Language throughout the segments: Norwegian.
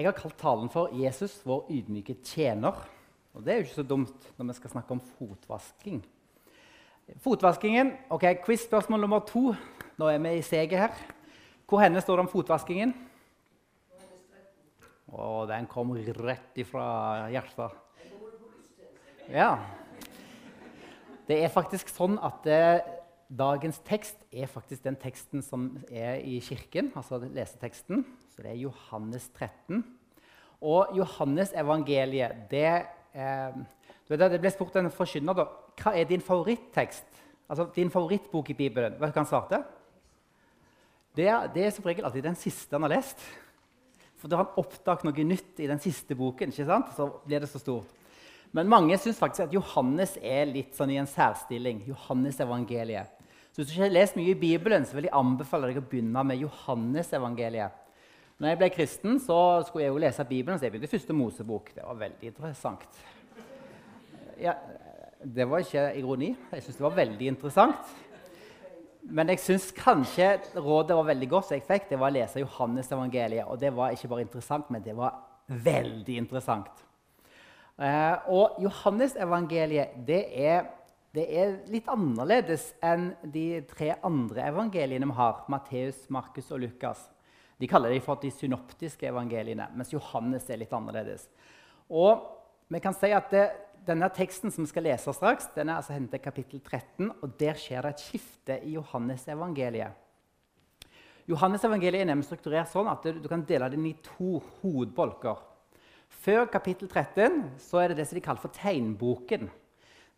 Jeg har kalt talen for 'Jesus, vår ydmyke tjener'. Og Det er jo ikke så dumt når vi skal snakke om fotvasking. Fotvaskingen, ok, Quiz-spørsmål nummer to. Nå er vi i seget her. Hvor henne står det om fotvaskingen? Å, den kom rett ifra hjertet. Ja. Det er faktisk sånn at eh, dagens tekst er faktisk den teksten som er i kirken. altså leseteksten. Så det er Johannes 13. Og Johannes evangeliet det, eh, det ble spurt en forkynner da, hva er din favorittekst. Altså din favorittbok i Bibelen. Vet du hva han svarte? Det er, det er som regel alltid den siste han har lest. For da han oppdaget noe nytt i den siste boken. ikke sant? Så blir det så stort. Men mange syns faktisk at Johannes er litt sånn i en særstilling. Johannes evangeliet. Så hvis du ikke har lest mye i Bibelen, så vil jeg anbefale deg å begynne med Johannes evangeliet. Når jeg ble kristen, så skulle jeg jo lese Bibelen, så jeg begynte første Mosebok. Det var veldig interessant. Ja, det var ikke ironi. Jeg syntes det var veldig interessant. Men jeg syns kanskje rådet var veldig godt, som jeg fikk, det var å lese Johannes evangeliet. Og det var ikke bare interessant, men det var veldig interessant. Eh, og Johannes evangeliet det er, det er, litt annerledes enn de tre andre evangeliene vi har. Matteus, Markus og Lukas. De kaller dem for de synoptiske evangeliene, mens Johannes er litt annerledes. Og vi kan si at det, denne teksten som vi skal lese straks, den er altså hentet i kapittel 13, og der skjer det et skifte i Johannes-evangeliet. Johannes-evangeliet er nemlig strukturert sånn at du kan dele den i to hovedbolker. Før kapittel 13 så er det det som de kaller for tegnboken,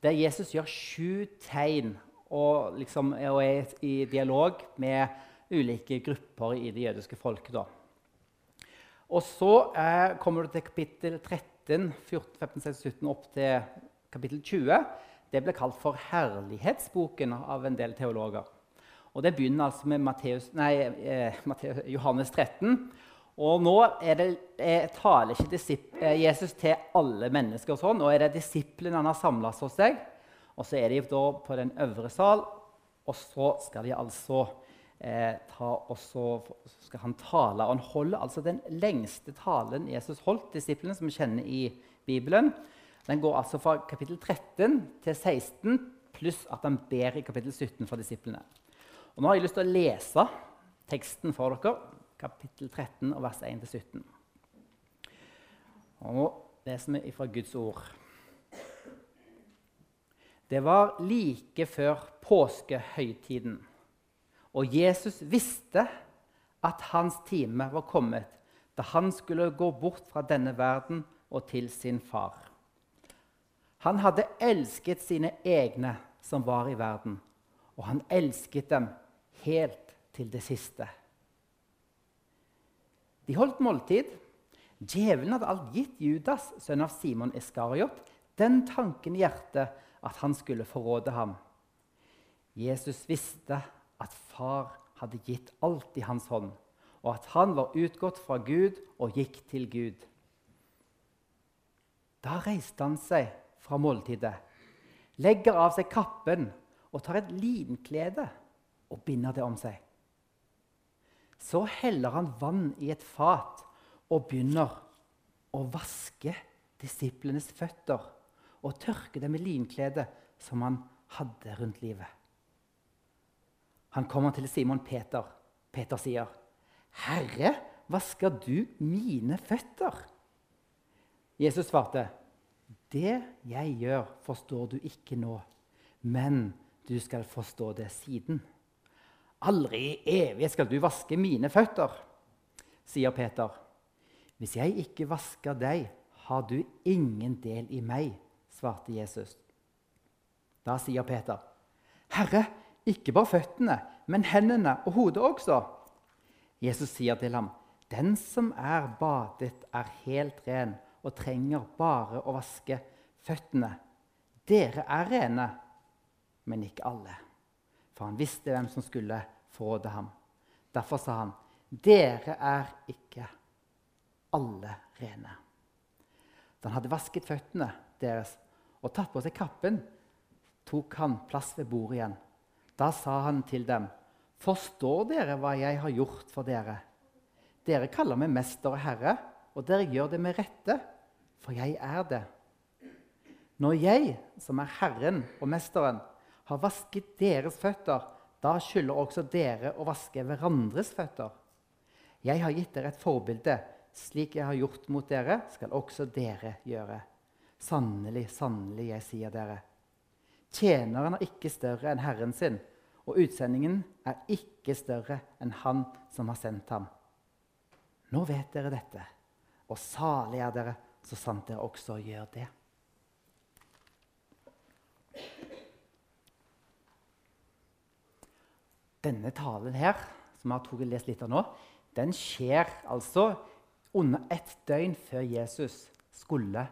der Jesus gjør sju tegn og, liksom, og er i dialog med ulike grupper i det jødiske folket. Da. Og så eh, kommer du til kapittel 13, 14, 15, 16, 17 opp til kapittel 20. Det ble kalt for Herlighetsboken av en del teologer. Og Det begynner altså med Matteus, nei, eh, Matteus, Johannes 13. Og nå det, er, taler ikke eh, Jesus til alle mennesker. og sånn, Nå er det disiplene han har samla hos seg. Og så er de på den øvre sal, og så skal de altså eh, og så skal han tale. Og han holder altså den lengste talen Jesus holdt disiplene, som vi kjenner i Bibelen. Den går altså fra kapittel 13 til 16, pluss at han ber i kapittel 17 for disiplene. Og nå har jeg lyst til å lese teksten for dere, kapittel 13, vers 1-17. Og nå leser vi fra Guds ord. Det var like før påskehøytiden. Og Jesus visste at hans time var kommet da han skulle gå bort fra denne verden og til sin far. Han hadde elsket sine egne som var i verden, og han elsket dem helt til det siste. De holdt måltid. Djevelen hadde alt gitt Judas, sønn av Simon Iskariot, den tanken i hjertet at han skulle forråde ham. Jesus visste far hadde gitt alt i hans hånd, og at han var utgått fra Gud og gikk til Gud. Da reiste han seg fra måltidet, legger av seg kappen og tar et linklede og binder det om seg. Så heller han vann i et fat og begynner å vaske disiplenes føtter og tørke dem med linkledet som han hadde rundt livet. Han kommer til Simon Peter. Peter sier, 'Herre, vasker du mine føtter?' Jesus svarte, 'Det jeg gjør, forstår du ikke nå, men du skal forstå det siden.' 'Aldri i evighet skal du vaske mine føtter', sier Peter. 'Hvis jeg ikke vasker deg, har du ingen del i meg', svarte Jesus. Da sier Peter, 'Herre, ikke bare føttene, men hendene og hodet også. Jesus sier til ham, 'Den som er badet, er helt ren og trenger bare å vaske føttene.' 'Dere er rene, men ikke alle.' For han visste hvem som skulle forråde ham. Derfor sa han, 'Dere er ikke alle rene.' Da han hadde vasket føttene deres og tatt på seg kappen, tok han plass ved bordet igjen. Da sa han til dem, 'Forstår dere hva jeg har gjort for dere?' 'Dere kaller meg mester og herre, og dere gjør det med rette, for jeg er det. Når jeg, som er Herren og Mesteren, har vasket deres føtter, da skylder også dere å vaske hverandres føtter. Jeg har gitt dere et forbilde. Slik jeg har gjort mot dere, skal også dere gjøre. Sannelig, sannelig, jeg sier dere. Tjeneren er ikke større enn herren sin, og utsendingen er ikke større enn han som har sendt ham. Nå vet dere dette, og salig er dere så sant dere også gjør det. Denne talen her, som jeg har lest litt av nå, den skjer altså under ett døgn før Jesus skulle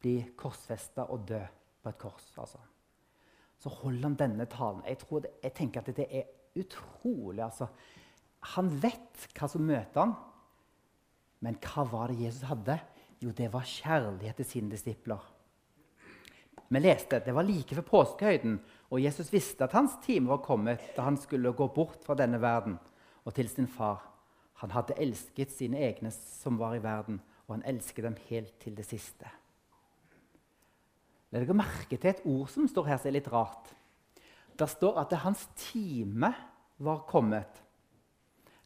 bli korsfesta og dø på et kors. Altså. Så holder han denne talen. Jeg, det, jeg tenker at det er utrolig. Altså. Han vet hva som møter han. Men hva var det Jesus hadde? Jo, det var kjærlighet til sine disipler. Vi leste det var like ved påskehøyden, og Jesus visste at hans time var kommet da han skulle gå bort fra denne verden og til sin far. Han hadde elsket sine egne som var i verden, og han elsket dem helt til det siste. Legg dere merke til et ord som står her som er litt rart. Det står at det hans time var kommet.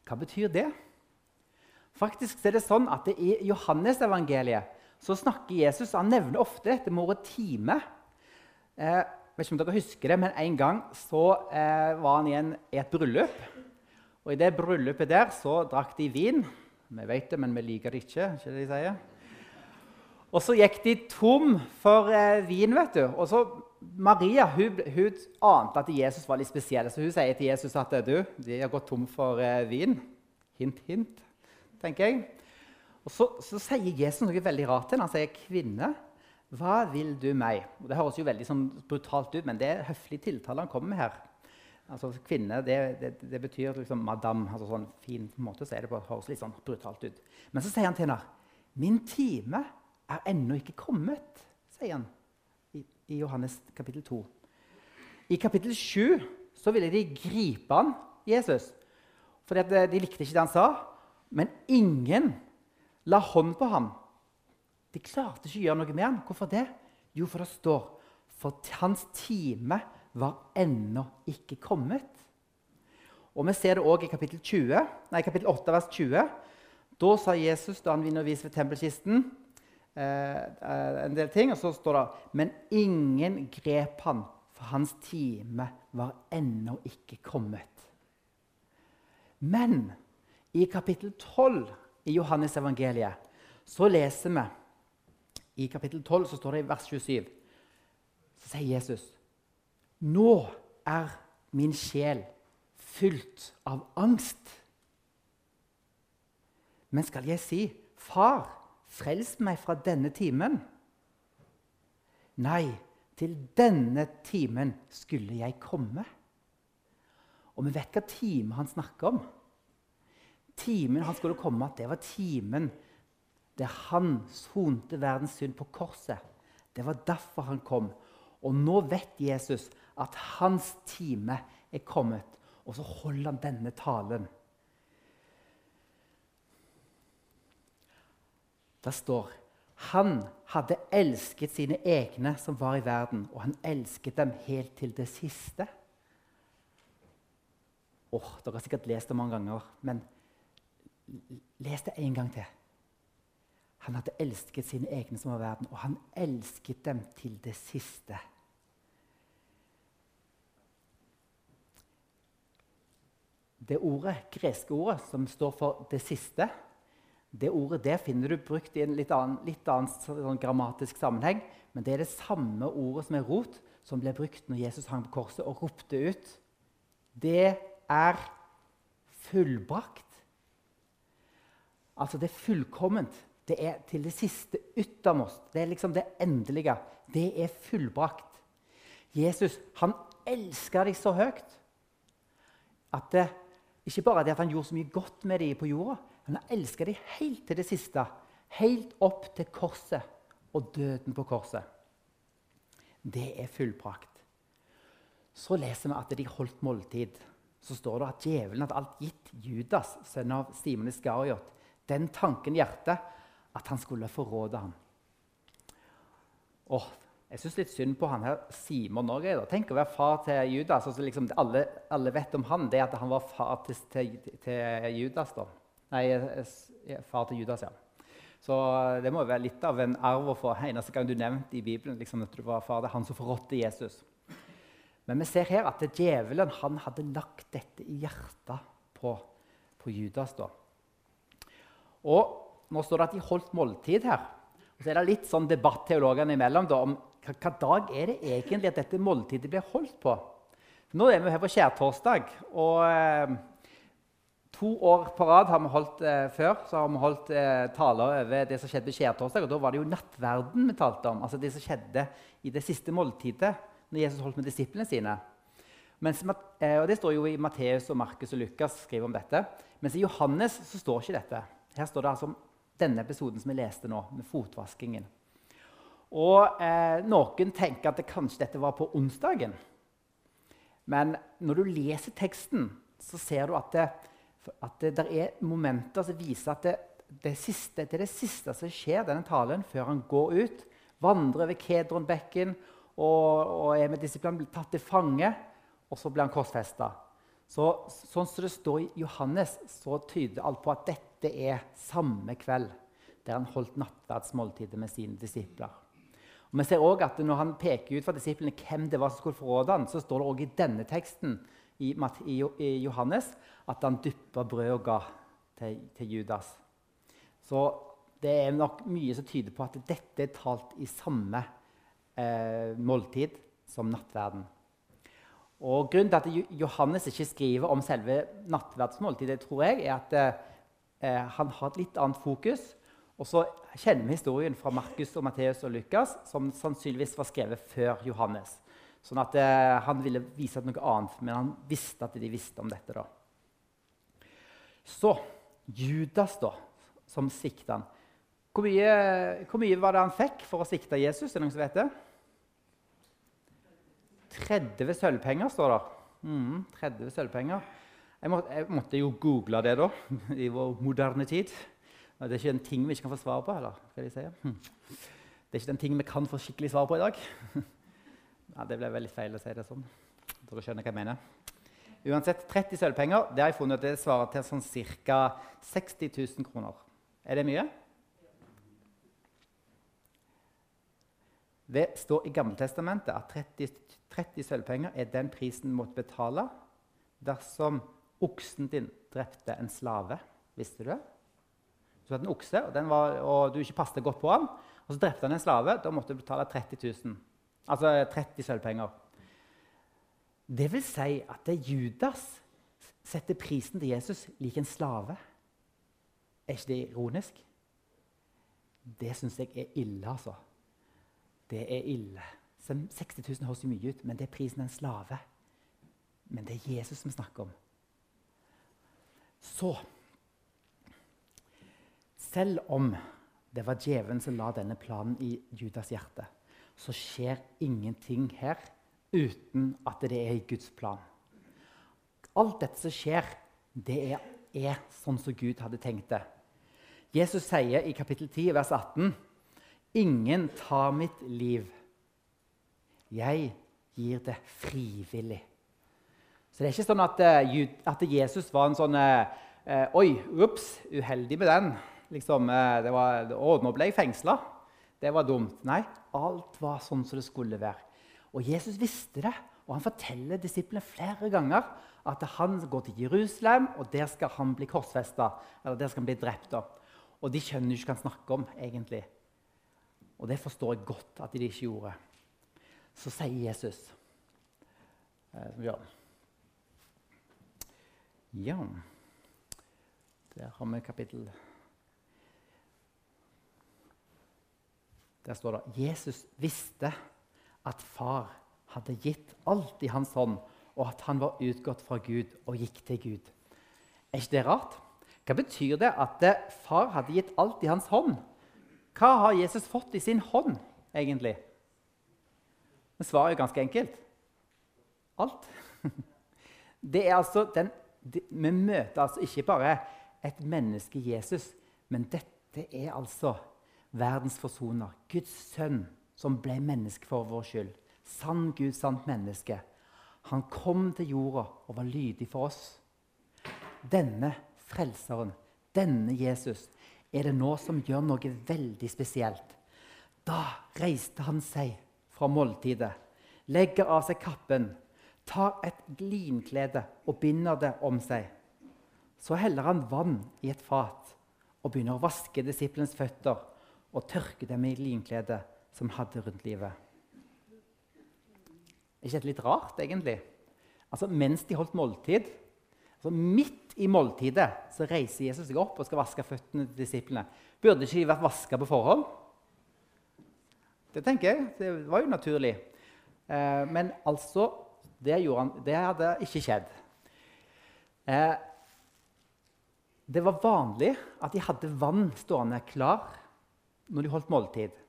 Hva betyr det? Faktisk er det sånn at I Johannes-evangeliet snakker Jesus han nevner ofte dette med ordet time. Eh, vet ikke om dere husker det, men En gang så eh, var han i, i, et bryllup. Og I det bryllupet der så drakk de vin. Vi vet det, men vi liker det ikke. ikke det de sier? Og så gikk de tom for eh, vin. vet du. Og så Maria hun, hun, ante at Jesus var litt spesiell, så hun sier til Jesus at du, de har gått tom for eh, vin. Hint, hint tenker jeg. Og så, så sier Jesus noe veldig rart til henne. Han sier, 'Kvinne, hva vil du meg?' Og Det høres jo veldig sånn brutalt ut, men det er høflig tiltale han kommer med her. Altså, Kvinne det, det, det betyr liksom madame. altså sånn fin måte, så er det bare, høres litt sånn brutalt ut. Men så sier han til henne, 'Min time er ennå ikke kommet', sier han i, Johannes kapittel 2. I kapittel 7 så ville de gripe han, Jesus, fordi de likte ikke det han sa. Men ingen la hånd på ham. De klarte ikke å gjøre noe med ham. Hvorfor det? Jo, for det står for hans time var ennå ikke kommet. Og Vi ser det òg i kapittel, 20, nei, kapittel 8, vers 20. Da sa Jesus, da han underviste ved tempelkisten, eh, eh, en del ting, og så står det Men ingen grep han, for hans time var ennå ikke kommet. Men i kapittel 12 i Johannes evangeliet så leser vi I kapittel 12 så står det i vers 27 så sier Jesus Nå er min sjel fylt av angst. Men skal jeg si, 'Far, frels meg fra denne timen'? Nei, til denne timen skulle jeg komme. Og vi vet hva time han snakker om. Timen han skulle komme, det var timen der han sonte verdens synd på korset. Det var derfor han kom. Og nå vet Jesus at hans time er kommet, og så holder han denne talen. Det står han hadde elsket sine egne som var i verden, og han elsket dem helt til det siste. Oh, dere har sikkert lest det mange ganger, men Les det en gang til. Han hadde elsket sine egne som var i verden, og han elsket dem til det siste. Det ordet, greske ordet som står for 'det siste', det ordet der finner du brukt i en litt annen, litt annen sånn grammatisk sammenheng. Men det er det samme ordet som er rot, som ble brukt når Jesus hang på korset og ropte ut. Det er fullbrakt. Altså, det er fullkomment. Det er til det siste yttermost. Det er liksom det endelige. Det er fullbrakt. Jesus han elsker deg så høyt at det ikke bare det at han gjorde så mye godt med dem på jorda, men han elsker dem helt til det siste. Helt opp til korset og døden på korset. Det er fullbrakt. Så leser vi at de holdt måltid. Så står det at djevelen hadde alt gitt Judas, sønn av Simon Iskariot, den tanken i hjertet at han skulle forråde ham. Åh, jeg syns litt synd på han her Simon òg. Tenk å være far til Judas. Altså liksom, alle, alle, vet om han, det at han var far til, til, til Judas. da. Nei, far til Judas, ja. Så det må jo være litt av en arv å få. Eneste gang du nevnte i Bibelen liksom, at du var far, det er han som forrådte Jesus. Men vi ser her at djevelen han hadde lagt dette i hjertet på, på Judas. da. Og Nå står det at de holdt måltid her. Og så er det litt sånn debatt teologene imellom da, om hva dag er det egentlig at dette måltidet blir holdt på. Nå er vi her på skjærtorsdag. To år på rad har vi holdt eh, før så har vi holdt eh, taler over det som skjedde på skjærtorsdag. Da var det jo nattverden vi talte om. altså Det som skjedde i det siste måltidet når Jesus holdt med disiplene sine. Mens, eh, og Det står jo i Matteus, og Markus og Lukas skriver om dette. Mens i Johannes så står ikke dette. Her står det altså om denne episoden som vi leste nå, med fotvaskingen. Og eh, Noen tenker at det kanskje dette var på onsdagen. Men når du leser teksten, så ser du at det, at det der er momenter som viser at det, det, siste, det, er det siste som skjer denne talen før han går ut. Vandrer over Kedronbekken og, og er med disiplinen blir tatt til fange. Og så blir han korsfesta. Så, sånn som det står i Johannes, så tyder alt på at dette er samme kveld der han holdt nattverdsmåltidet med sine disipler. Og vi ser også at Når han peker ut for disiplene hvem det var som skulle forråde ham, så står det også i denne teksten i, i Johannes at han dyppa brød og ga til, til, Judas. Så det er nok mye som tyder på at dette er talt i samme eh, måltid som nattverden. Og Grunnen til at Johannes ikke skriver om selve nattverdsmåltidet, tror jeg, er at eh, han har et litt annet fokus. Og så kjenner vi historien fra Markus, og Matteus og Lukas, som sannsynligvis var skrevet før Johannes. Sånn at eh, Han ville vise noe annet, men han visste at de visste om dette. da. Så Judas, da, som svikta han. Hvor mye, hvor mye, var det han fikk for å svikte Jesus? Er det noen som vet det? 30 sølvpenger, står det. Mm, 30 sølvpenger. Jeg, må, jeg, måtte jo google det da, i vår moderne tid. Det er ikke en ting vi ikke kan få svar på. eller? Skal jeg si? Det er ikke den ting vi kan få skikkelig svar på i dag. Ja, det ble veldig feil å si det sånn. Dere skjønner hva jeg mener. Uansett, 30 sølvpenger det har jeg funnet at det svarer til sånn ca. 60 000 kroner. Er det mye? Det står i Gammeltestamentet at 30, 30 sølvpenger er den prisen du måtte betale dersom oksen din drepte en slave. Visste du det? Du hadde en okse, og, var, og du ikke passet godt på den, og så drepte han en slave. Da måtte du betale 30 000. Altså 30 sølvpenger. Det vil si at Judas setter prisen til Jesus lik en slave. Er ikke det ironisk? Det syns jeg er ille, altså. Det er ille. 60 000 høres mye ut, men det er prisen en slave. Men det er Jesus vi snakker om. Så Selv om det var djevelen som la denne planen i Judas hjerte, så skjer ingenting her uten at det er i Guds plan. Alt dette som skjer, det er, er sånn som Gud hadde tenkt det. Jesus sier i kapittel 10, vers 18.: Ingen tar mitt liv. Jeg gir det frivillig. Så det er ikke sånn at, eh, at Jesus var en sånn eh, Oi, ups, uheldig med den. Liksom, eh, det var, å, nå ble jeg fengsla. Det var dumt. Nei, alt var sånn som det skulle være. Og Jesus visste det, og han forteller disiplene flere ganger at han går til Jerusalem, og der skal han bli korsfesta. Eller der skal han bli drept. Da. Og de skjønner ikke hva han snakker om, egentlig. Og det forstår jeg godt at de ikke gjorde. Så sier Jesus eh, Ja. ja. Der har vi kapittel Der står det Jesus visste at far hadde gitt alt i hans hånd, og at han var utgått fra Gud og gikk til Gud. Er ikke det rart? Hva betyr det at far hadde gitt alt i hans hånd? Hva har Jesus fått i sin hånd, egentlig? Men svaret er ganske enkelt. Alt. Det er altså den, det, vi møter altså ikke bare et menneske, Jesus, men dette er altså verdens forsoner. Guds sønn som ble menneske for vår skyld. Sann Gud, sant menneske. Han kom til jorda og var lydig for oss. Denne frelseren, denne Jesus, er det nå som gjør noe veldig spesielt. Da reiste han seg fra måltidet, legger av seg kappen, tar et glinklede og binder det om seg. Så heller han vann i et fat og begynner å vaske disiplens føtter og tørke dem i linkledet som hadde rundt livet. Er ikke dette litt rart, egentlig? Altså, Mens de holdt måltid, altså midt i måltidet, så reiser Jesus seg opp og skal vaske føttene til disiplene. Burde ikke de vært vaska på forhånd? Det tenker jeg. Det var jo naturlig. Eh, men altså det, han, det, hadde ikke skjedd. Eh, det var vanlig at de hadde vann stående klar når de holdt måltid.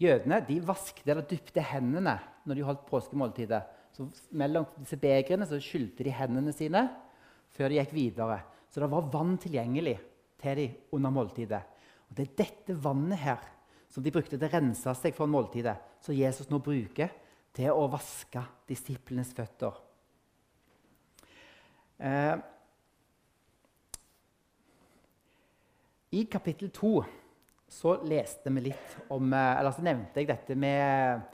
Jødene de vaskte eller dypte hendene når de holdt påskemåltidet. Så mellom disse begrene så skylte de hendene sine før de gikk videre. Så det var vann tilgjengelig til dem under måltidet. Og Det er dette vannet her som de brukte til å rense seg for måltidet, som Jesus nå bruker til å vaske disiplenes føtter. Eh, I kapittel 2 så leste vi litt om eh, Eller så nevnte jeg dette med,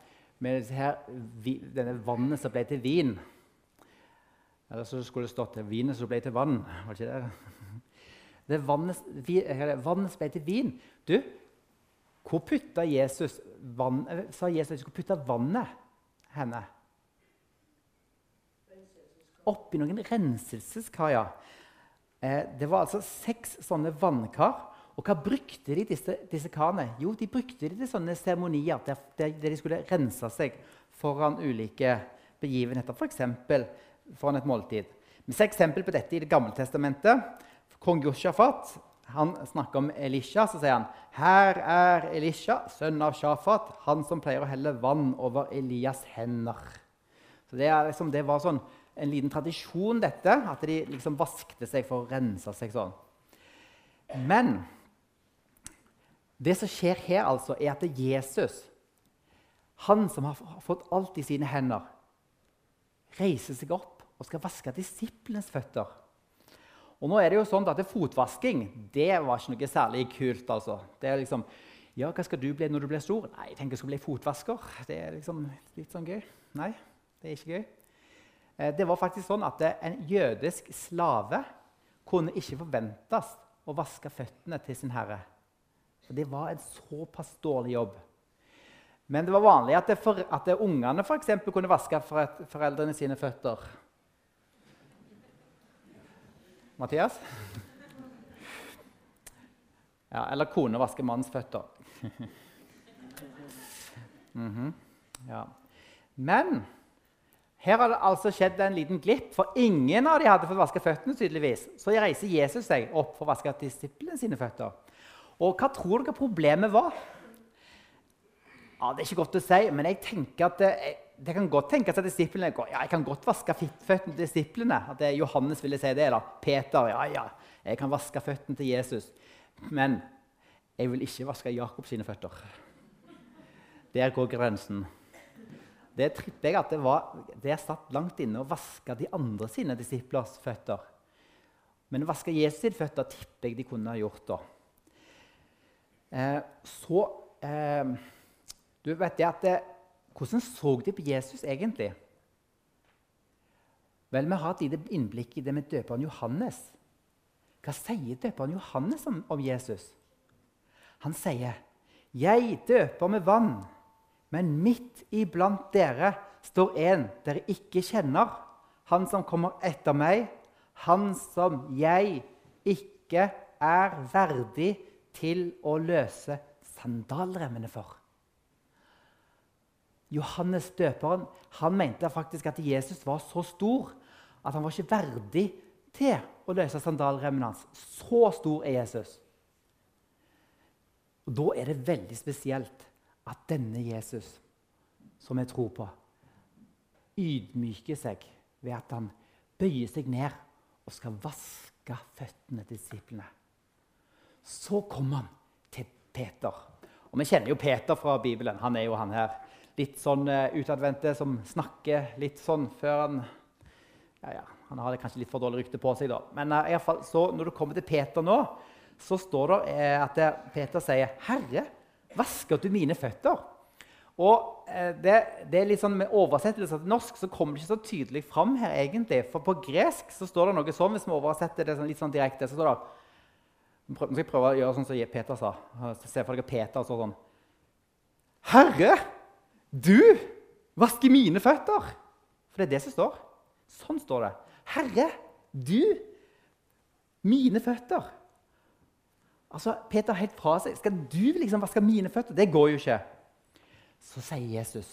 med her, vi, denne vannet som ble til vin. Eller så skulle det stått 'vinet som ble til vann'. Var det ikke det? det vannet, vi, vannet ble til vin. Du, hvor putta Jesus vann, eh, sa Jesus at de skulle putte vannet henne? Oppi noen renselseskar, ja. Eh, det var altså seks sånne vannkar. Og hva brukte de disse, disse karene? Jo, de brukte de til sånne seremonier der, der, de skulle rense seg foran ulike begivenheter, f.eks. For foran et måltid. Vi ser eksempel på dette i Det gamle testamentet. Kong Josjafat snakker om Elisha, så sier han her er Elisha, sønn av Shafat, han som pleier å helle vann over Elias' hender. Så Det, liksom, det var sånn, en liten tradisjon, dette, at de liksom vaskte seg for å rense seg sånn. Men det som skjer her, altså, er at Jesus, han som har fått alt i sine hender, reiser seg opp og skal vaske disiplenes føtter. Og nå er det jo sånn at Fotvasking det var ikke noe særlig kult. altså. Det er liksom, ja, Hva skal du bli når du blir stor? Nei, jeg tenker jeg skal bli fotvasker. Det er liksom litt sånn gøy. Nei, det er ikke gøy. Eh, det var faktisk sånn at En jødisk slave kunne ikke forventes å vaske føttene til sin herre. For Det var en såpass dårlig jobb. Men det var vanlig at, det for, at det ungene eksempel, kunne vaske foreldrene sine føtter. Mathias? Ja, eller kone vasker mannens føtter. mm -hmm. ja. Men her har det altså skjedd en liten glipp, for ingen av dem hadde fått vaske føttene. tydeligvis. Så reiser Jesus seg opp for å vaske disiplene sine føtter. Og hva tror dere problemet var? Ja, Det er ikke godt å si, men jeg tenker at det, det kan godt tenkes at disiplene ja, jeg kan godt vaske føttene til disiplene. At det, Johannes ville si det. eller Peter ja, ja, jeg kan vaske føttene til Jesus. Men jeg vil ikke vaske Jakobs sine føtter. Der går grensen. Det tripper jeg at det, var, der satt langt inne å vaske de andre sine disiplers føtter. Men å vaske Jesus sine føtter tipper jeg de kunne ha gjort. da. Eh, så eh, du vet det at det, Hvordan så de på Jesus egentlig? Vel, Vi har et lite innblikk i det med døperen Johannes. Hva sier døperen Johannes om, om Jesus? Han sier, 'Jeg døper med vann, men midt iblant dere står en dere ikke kjenner.' 'Han som kommer etter meg, han som jeg ikke er verdig til å løse sandalremmene for.' Johannes døperen han mente faktisk at Jesus var så stor at han var ikke verdig til å løse sandalremmen hans. Så stor er Jesus. Og Da er det veldig spesielt at denne Jesus, som jeg tror på, ydmyker seg ved at han bøyer seg ned og skal vaske føttene til disiplene. Så kom han til Peter. Og Vi kjenner jo Peter fra Bibelen. Han er jo han her. Litt sånn uh, utadvendte som snakker litt sånn før han ja, ja, Han har kanskje litt for dårlig rykte på seg, da. Men uh, i fall, så når du kommer til Peter nå, så står det uh, at Peter sier, 'Herre, vasker du mine føtter?' Og det, det, er litt sånn Med oversettelse til norsk så kommer det ikke så tydelig fram her. egentlig. For på gresk så står det noe sånn, hvis vi oversetter det sånn, litt sånn direkte. så står det nå skal jeg prøve å gjøre sånn som Peter sa. Se for dere Peter så sånn Herre, du vasker mine føtter! For det er det som står. Sånn står det. Herre, du, mine føtter. Altså, Peter helt fra seg. Skal du liksom vaske mine føtter? Det går jo ikke. Så sier Jesus,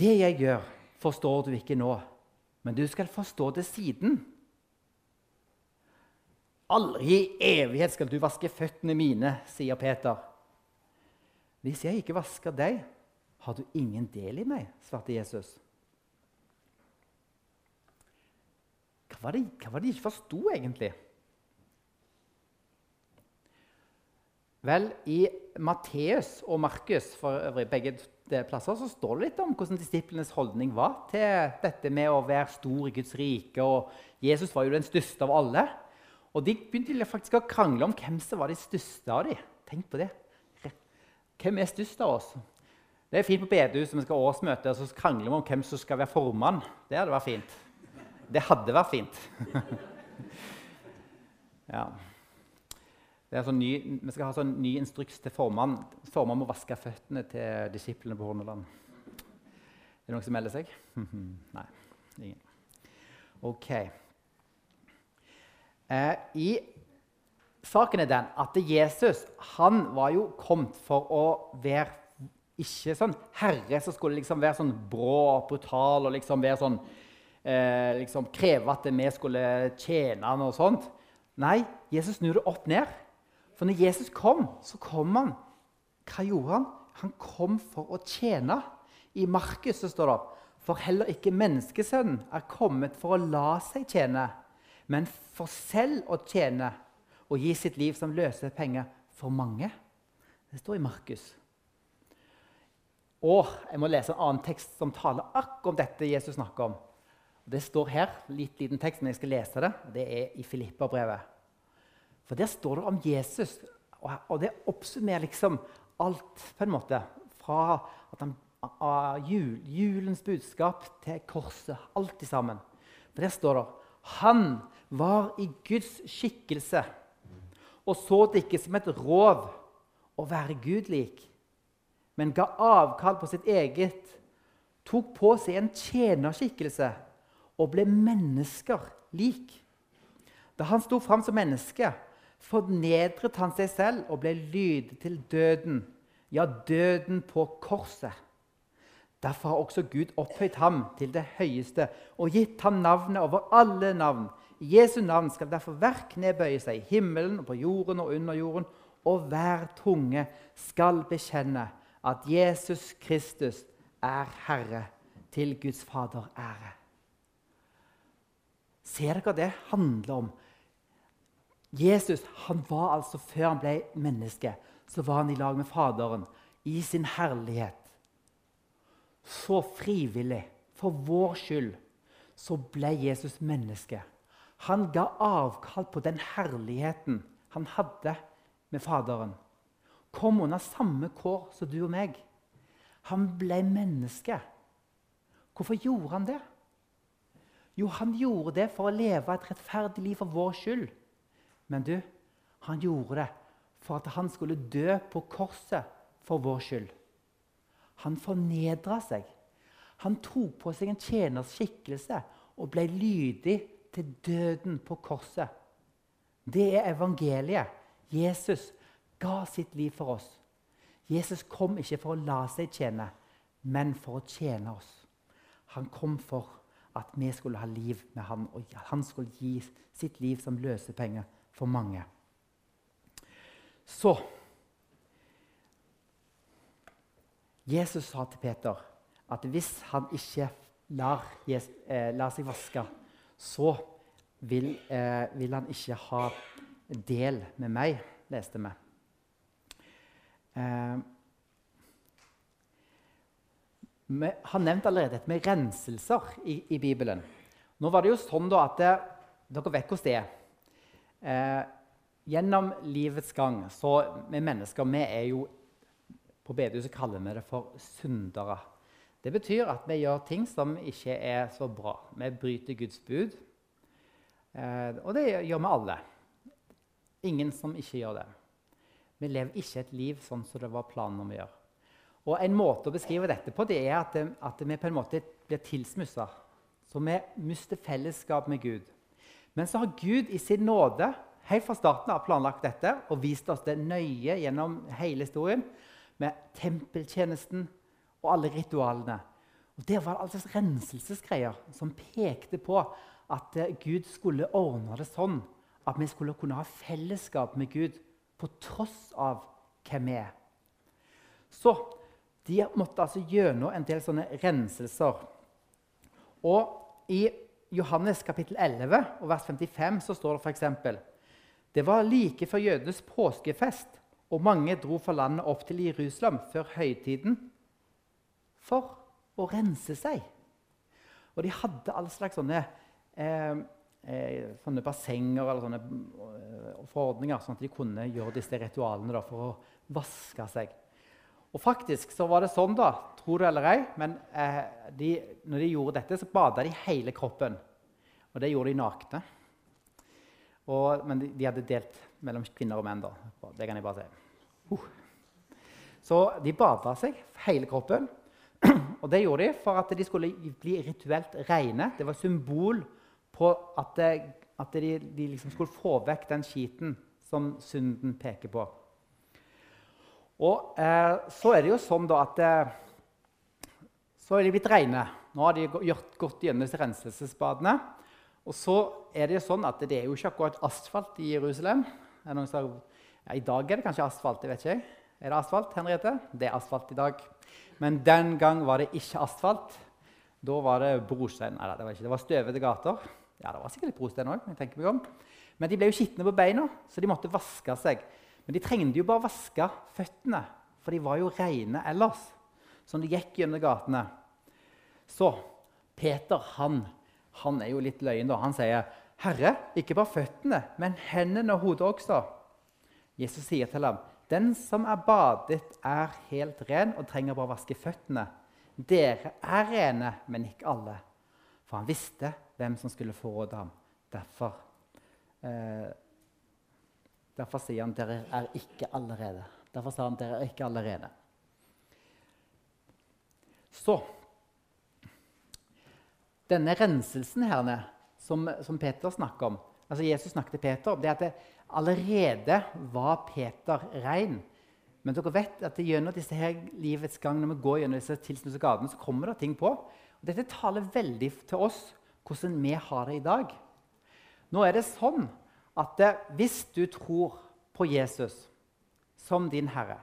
det jeg gjør, forstår du ikke nå, men du skal forstå det siden. Aldri i evighet skal du vaske føttene mine, sier Peter. Hvis jeg ikke vasker deg, har du ingen del i meg, svarte Jesus. Hva var det, hva var det de ikke forsto, egentlig? Vel, i Matteus og Markus for øvrig, begge plasser, så står det litt om hvordan disiplenes holdning var til dette med å være stor i Guds rike. Og Jesus var jo den største av alle. Og de begynte faktisk å krangle om hvem som var de største av dem. Tenk på det. Hvem er størst av oss? Det er fint på bedehuset vi skal ha årsmøte, og så krangler vi om hvem som skal være formann. Det hadde vært fint. Det hadde vært fint. ja. Sånn ny, vi skal ha sånn ny instruks til formann. Formann må vaske føttene til disiplene på Horneland. Er det noen som melder seg? Nei. Ingen. Ok. Eh, I Saken er den at Jesus han var jo kommet for å være ikke sånn herre som skulle liksom være sånn brå og brutal og liksom være sånn eh, liksom Kreve at vi skulle tjene han og sånt. Nei, Jesus snur det opp ned. For når Jesus kom, så kom han. Hva gjorde han? Han kom for å tjene. I Markus står det for heller ikke menneskesønnen er kommet for å la seg tjene, men for selv å tjene og gi sitt liv som løse penger for mange. Det står i Markus. Og jeg må lese en annen tekst som taler akkurat om dette Jesus snakker om. Det står her, litt liten tekst, men jeg skal lese det. Det er i Filippa-brevet. For Der står det om Jesus, og det oppsummerer liksom alt på en måte. Fra at han, jul, julens budskap til korset. Alt sammen. For Der står det han var i Guds skikkelse og så det ikke som et rov å være Gud lik, men ga avkall på sitt eget, tok på seg en tjenerskikkelse og ble mennesker lik. Da han sto fram som menneske, fornedret han seg selv og ble lydig til døden, ja, døden på korset. Derfor har også Gud opphøyd ham til det høyeste og gitt ham navnet over alle navn. Jesu navn skal derfor hver kne bøye seg, i himmelen og på jorden og under jorden, og hver tunge skal bekjenne at Jesus Kristus er Herre, til Guds Fader ære. Ser dere hva det handler om? Jesus han var altså, Før han ble menneske, så var han i lag med Faderen i sin herlighet så frivillig, for vår skyld, så ble Jesus menneske. Han ga avkall på den herligheten han hadde med Faderen. Kom under samme kår som du og meg. Han ble menneske. Hvorfor gjorde han det? Jo, han gjorde det for å leve et rettferdig liv for vår skyld. Men du, han gjorde det for at han skulle dø på korset for vår skyld. Han fornedra seg. Han tok på seg en tjenerskikkelse og ble lydig til døden på korset. Det er evangeliet. Jesus ga sitt liv for oss. Jesus kom ikke for å la seg tjene, men for å tjene oss. Han kom for at vi skulle ha liv med han, og han skulle gi sitt liv som løsepenger for mange. Så Jesus sa til Peter at hvis han ikke lar, eh, lar seg vaske, så vil, eh, vil, han ikke ha del med meg, leste vi. Eh, vi har nevnt allerede dette med renselser i, i, Bibelen. Nå var det jo sånn da at det, Dere vet hvordan det er. Eh, gjennom livets gang så vi mennesker vi er jo På bedehuset kaller vi det for syndere. Det betyr at vi gjør ting som ikke er så bra. Vi bryter Guds bud. Eh, og det gjør vi alle. Ingen som ikke gjør det. Vi lever ikke et liv sånn som det var planen om å gjøre. Og En måte å beskrive dette på det er at, at vi på en måte blir tilsmussa. Så vi mister fellesskap med Gud. Men så har Gud i sin nåde helt fra starten av planlagt dette og vist oss det nøye gjennom hele historien med tempeltjenesten og alle ritualene. Og Det var altså renselsesgreier som pekte på at eh, Gud skulle ordne det sånn at vi skulle kunne ha fellesskap med Gud på tross av hvem vi er. Så de måtte altså gjennom en del sånne renselser. Og i Johannes kapittel 11 og vers 55 så står det f.eks.: Det var like før jødenes påskefest, og mange dro fra landet opp til Jerusalem før høytiden for å rense seg. Og de hadde all slags sånne, eh, eh, sånne bassenger eller sånne eh, forordninger, sånn at de kunne gjøre disse ritualene da, for å vaske seg. Og faktisk så var det sånn, da, tro det eller ei, men eh, de, når de gjorde dette, så bada de hele kroppen. Og det gjorde de nakne. Og, men de, de, hadde delt mellom kvinner og menn. da. Det kan jeg bare si. Uh. Så de bada seg hele kroppen. Og det gjorde de for at de skulle bli rituelt rene. Det var symbol på at, det, at de, de liksom skulle få vekk den skiten som synden peker på. Og eh, så er det jo sånn da at eh, Så er de blitt rene. Nå har de gjort, gått gjennom disse renselsesbadene. Og så er det jo sånn at det er jo ikke akkurat asfalt i Jerusalem. Som, ja, I dag er det kanskje asfalt. det vet ikke. Er det asfalt, Henriette? Det er asfalt i dag. Men den gang var det ikke asfalt. Da var det brostein. Nei, det var ikke. Det var støvete gater. Ja, det var sikkert brostein òg. Men de ble jo skitne på beina, så de måtte vaske seg. Men de trengte jo bare vaske føttene, for de var jo rene ellers. Så de gikk gjennom gatene. Så Peter han, han er jo litt løyen. da. Han sier, 'Herre, ikke bare føttene, men hendene og hodet også.' Jesus sier til ham, den som er badet, er helt ren og trenger bare å vaske føttene. Dere er rene, men ikke alle. For han visste hvem som skulle forråde ham. Derfor, eh, derfor sier han dere er ikke allerede. Derfor sa han dere er ikke alle rene. Så Denne renselsen her, som, som Peter snakker om altså Jesus snakket til Peter om det at det, Allerede var Peter rein. Men dere vet at gjennom disse her livets gang, når vi går gjennom disse tilsnutte gatene, så kommer det ting på. Og dette taler veldig til oss hvordan vi har det i dag. Nå er det sånn at det, hvis du tror på Jesus som din herre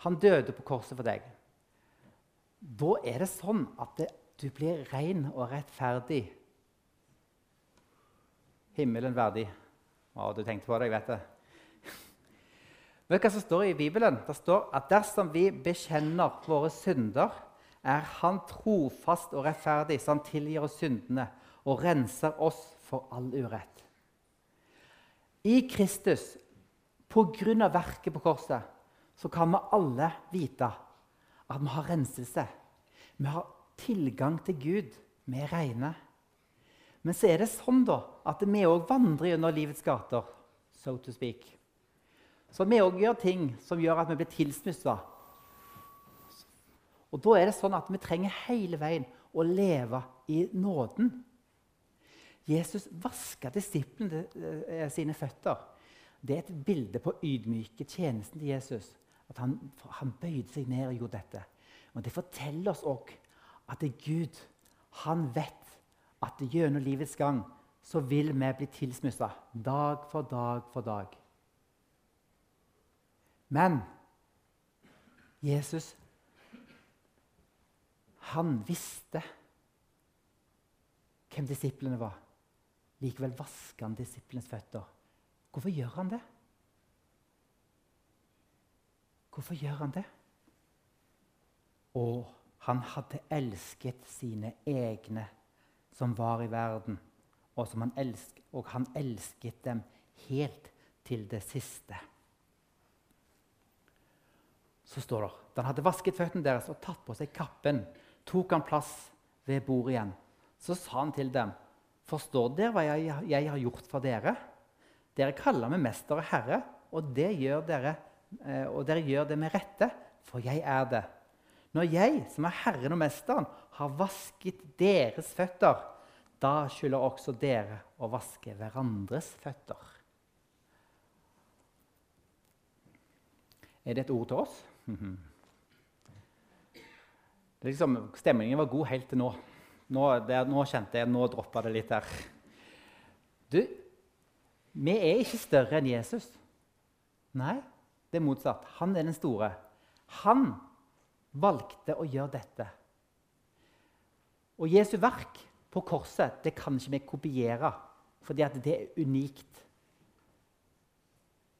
Han døde på korset for deg. Da er det sånn at det, du blir ren og rettferdig. Himmelen verdig. Å, du tenkte på det, jeg vet det. Vet du hva som står i Bibelen? Det står at dersom vi bekjenner våre synder, er Han trofast og rettferdig, så Han tilgir oss syndene og renser oss for all urett. I Kristus, på grunn av verket på korset, så kan vi alle vite at vi har renselse. Vi har tilgang til Gud. Vi er rene. Men så er det sånn da, at vi òg vandrer gjennom livets gater. so to speak. Så vi òg gjør ting som gjør at vi blir tilsmussa. Og da er det sånn at vi trenger hele veien å leve i nåden. Jesus vaska disiplene eh, sine føtter. Det er et bilde på ydmyke tjenesten til Jesus. At han, han bøyde seg ned og gjorde dette. Og Det forteller oss òg at det er Gud han vet at gjennom livets gang så vil vi bli tilsmussa dag for dag for dag. Men Jesus han visste hvem disiplene var. Likevel vasker han disiplenes føtter. Hvorfor gjør han det? Hvorfor gjør han det? Og han hadde elsket sine egne som var i verden, og, han, elsket, og han elsket dem helt til det siste. Så står det da han hadde vasket føttene deres og tatt på seg kappen, tok han plass ved bordet igjen. Så sa han til dem, 'Forstår dere hva jeg, jeg har gjort for dere?' 'Dere kaller meg mester og herre, og, det gjør dere, eh, og dere gjør det med rette, for jeg er det.' Når jeg, som er Herren og Mesteren, har vasket deres føtter, da skylder også dere å vaske hverandres føtter. Er det et ord til oss? Liksom, stemningen var god helt til nå. Nå, det, nå kjente jeg nå droppa det litt der. Du, vi er ikke større enn Jesus. Nei, det er motsatt. Han er den store. Han valgte å gjøre dette. Og Jesu verk på korset det kan ikke vi kopiere, fordi det er unikt.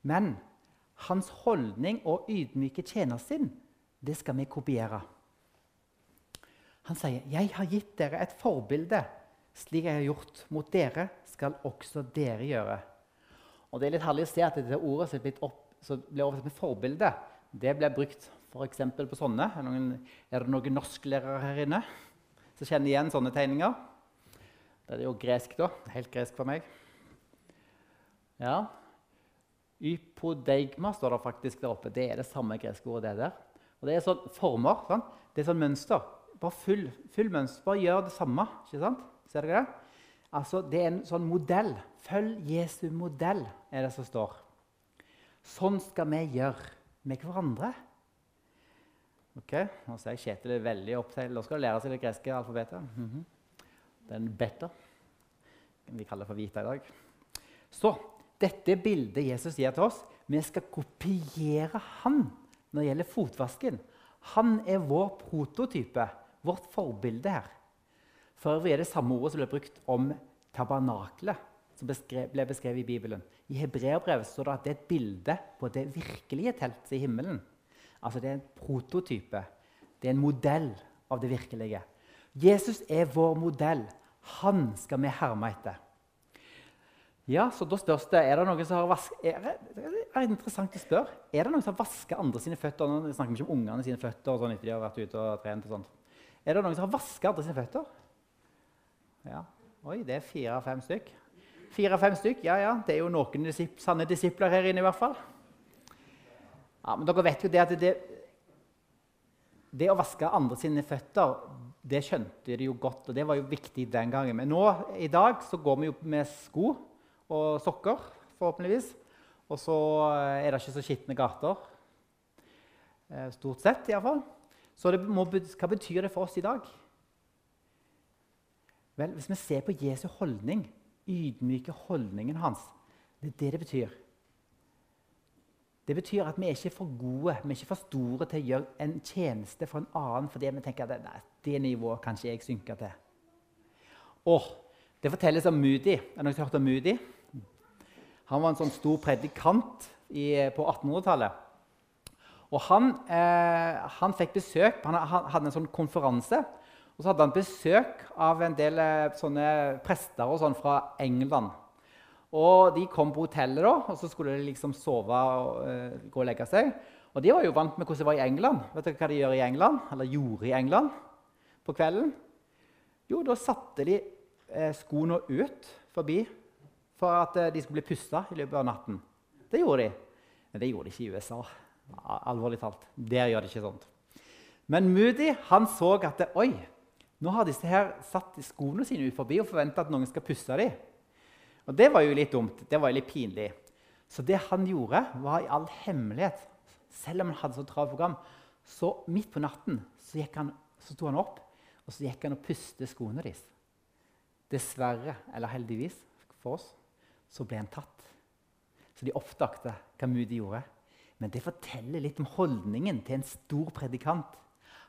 Men hans holdning og ydmyke tjenersinn, det skal vi kopiere. Han sier, 'Jeg har gitt dere et forbilde. Slik jeg har gjort mot dere, skal også dere gjøre.' Og Det er litt herlig å se at det ordet som blir, opp, som ble oversatt med forbilde, det ble brukt f.eks. på sånne. Er det noen norsklærere her inne som kjenner igjen sånne tegninger? Det er jo gresk, da. Helt gresk for meg. Ja. Ypodeigma står det faktisk der oppe. Det er det samme greske ordet. det der. Og Det er sånn former. Sånn. Det er sånn mønster. Bare full, full mønster. Bare gjør det samme. ikke sant? Ser dere det? Altså, Det er en sånn modell. Følg Jesu modell, er det som står. Sånn skal vi gjøre med hverandre. Ok, Nå ser jeg Kjetil er veldig opptatt. Nå skal du lære seg det greske alfabetet. Mm -hmm. Den beta. Vi kaller det for vita i dag. Så dette bildet Jesus gir til oss, vi skal kopiere han når det gjelder fotvasken. Han er vår prototype, vårt forbilde her. For øvrig er det samme ordet som ble brukt om tabernaklet, som ble beskrevet i Bibelen. I hebreerbrevet står det at det er et bilde på det virkelige teltet i himmelen. Altså Det er en prototype. Det er en modell av det virkelige. Jesus er vår modell. Han skal vi herme etter. Ja, så da spørs det, Er det noen som har vask, er er det noen som har vasket andre sine føtter? Nå snakker vi ikke om ungene sine føtter. sånn etter de har vært ute og trent og sånt. Er det noen som har vasket andre sine føtter? Ja. Oi, det er fire-fem stykk. Fire-fem stykk, ja, ja. Det er jo noen disip sanne disipler her inne i hvert fall. Ja, men dere vet jo det at det, det å vaske andre sine føtter det skjønte de jo godt, og det var jo viktig den gangen. Men nå i dag så går vi jo med sko og sokker, forhåpentligvis. Og så er det ikke så skitne gater. Eh, stort sett, iallfall. Så må, hva betyr det for oss i dag? Vel, Hvis vi ser på Jesu holdning, ydmyke holdningen hans, det er det det betyr. Det betyr at vi er ikke for gode, vi er ikke for store til å gjøre en tjeneste for en annen fordi vi tenker at nei, det nivået kan ikke jeg synke til. Og Det fortelles om Moody. Er det hørt om Moody? Han var en sånn stor predikant i, på 1800-tallet. Og han, eh, han, fikk besøk Han hadde en sånn konferanse. Og så hadde han besøk av en del eh, prester sånn fra England. Og De kom på hotellet, da, og så skulle de liksom sove og uh, gå og legge seg. Og De var jo vant med hvordan det var i England. Vet dere hva de gjør i England? Eller gjorde i England på kvelden? Jo, da satte de eh, skoene ut forbi for at eh, de skulle bli pussa i løpet av natten. Det gjorde de. Men det gjorde de ikke i USA. Alvorlig talt. Der gjør de ikke sånt. Men Moody han så at oi, nå har disse her satt skoene sine ut forbi og forventa at noen skal pusse dem. Og Det var jo litt dumt. Det var jo litt pinlig. Så det han gjorde, var i all hemmelighet, selv om han hadde så travelt program, så midt på natten så, han, så sto han opp og så gikk han og puste skoene deres. Dessverre, eller heldigvis for oss, så ble han tatt. Så de oppdagte hva Moody gjorde. Men det forteller litt om holdningen til en stor predikant.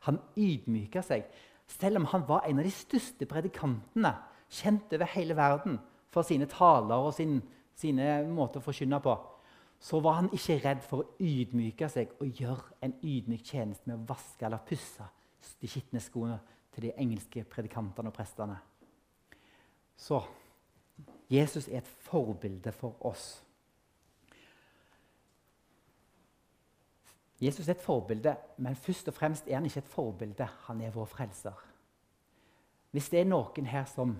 Han ydmyka seg. Selv om han var en av de største predikantene, kjent over hele verden, for sine taler og sin, sine måter å forkynne på, så var han ikke redd for å ydmyke seg og gjøre en ydmyk tjeneste med å vaske eller pusse de skitne skoene til de engelske predikantene og prestene. Så Jesus er et forbilde for oss. Jesus er et forbilde, men først og fremst er han ikke et forbilde. Han er vår frelser. Hvis det er noen her som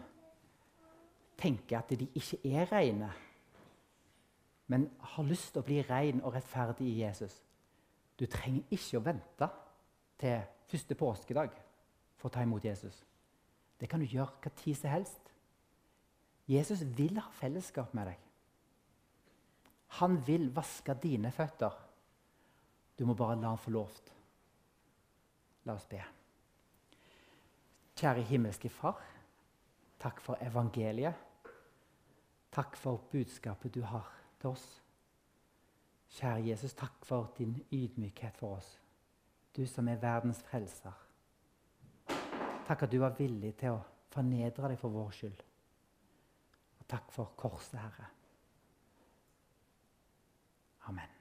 tenker at de ikke er rene, men har lyst til å bli ren og rettferdig i Jesus Du trenger ikke å vente til første påskedag for å ta imot Jesus. Det kan du gjøre hva tid som helst. Jesus vil ha fellesskap med deg. Han vil vaske dine føtter. Du må bare la ham få lov. La oss be. Kjære himmelske Far. Takk for evangeliet. Takk for budskapet du har til oss. Kjære Jesus, takk for din ydmykhet for oss. Du som er verdens frelser. Takk at du var villig til å fornedre deg for vår skyld. Og takk for korset, Herre. Amen.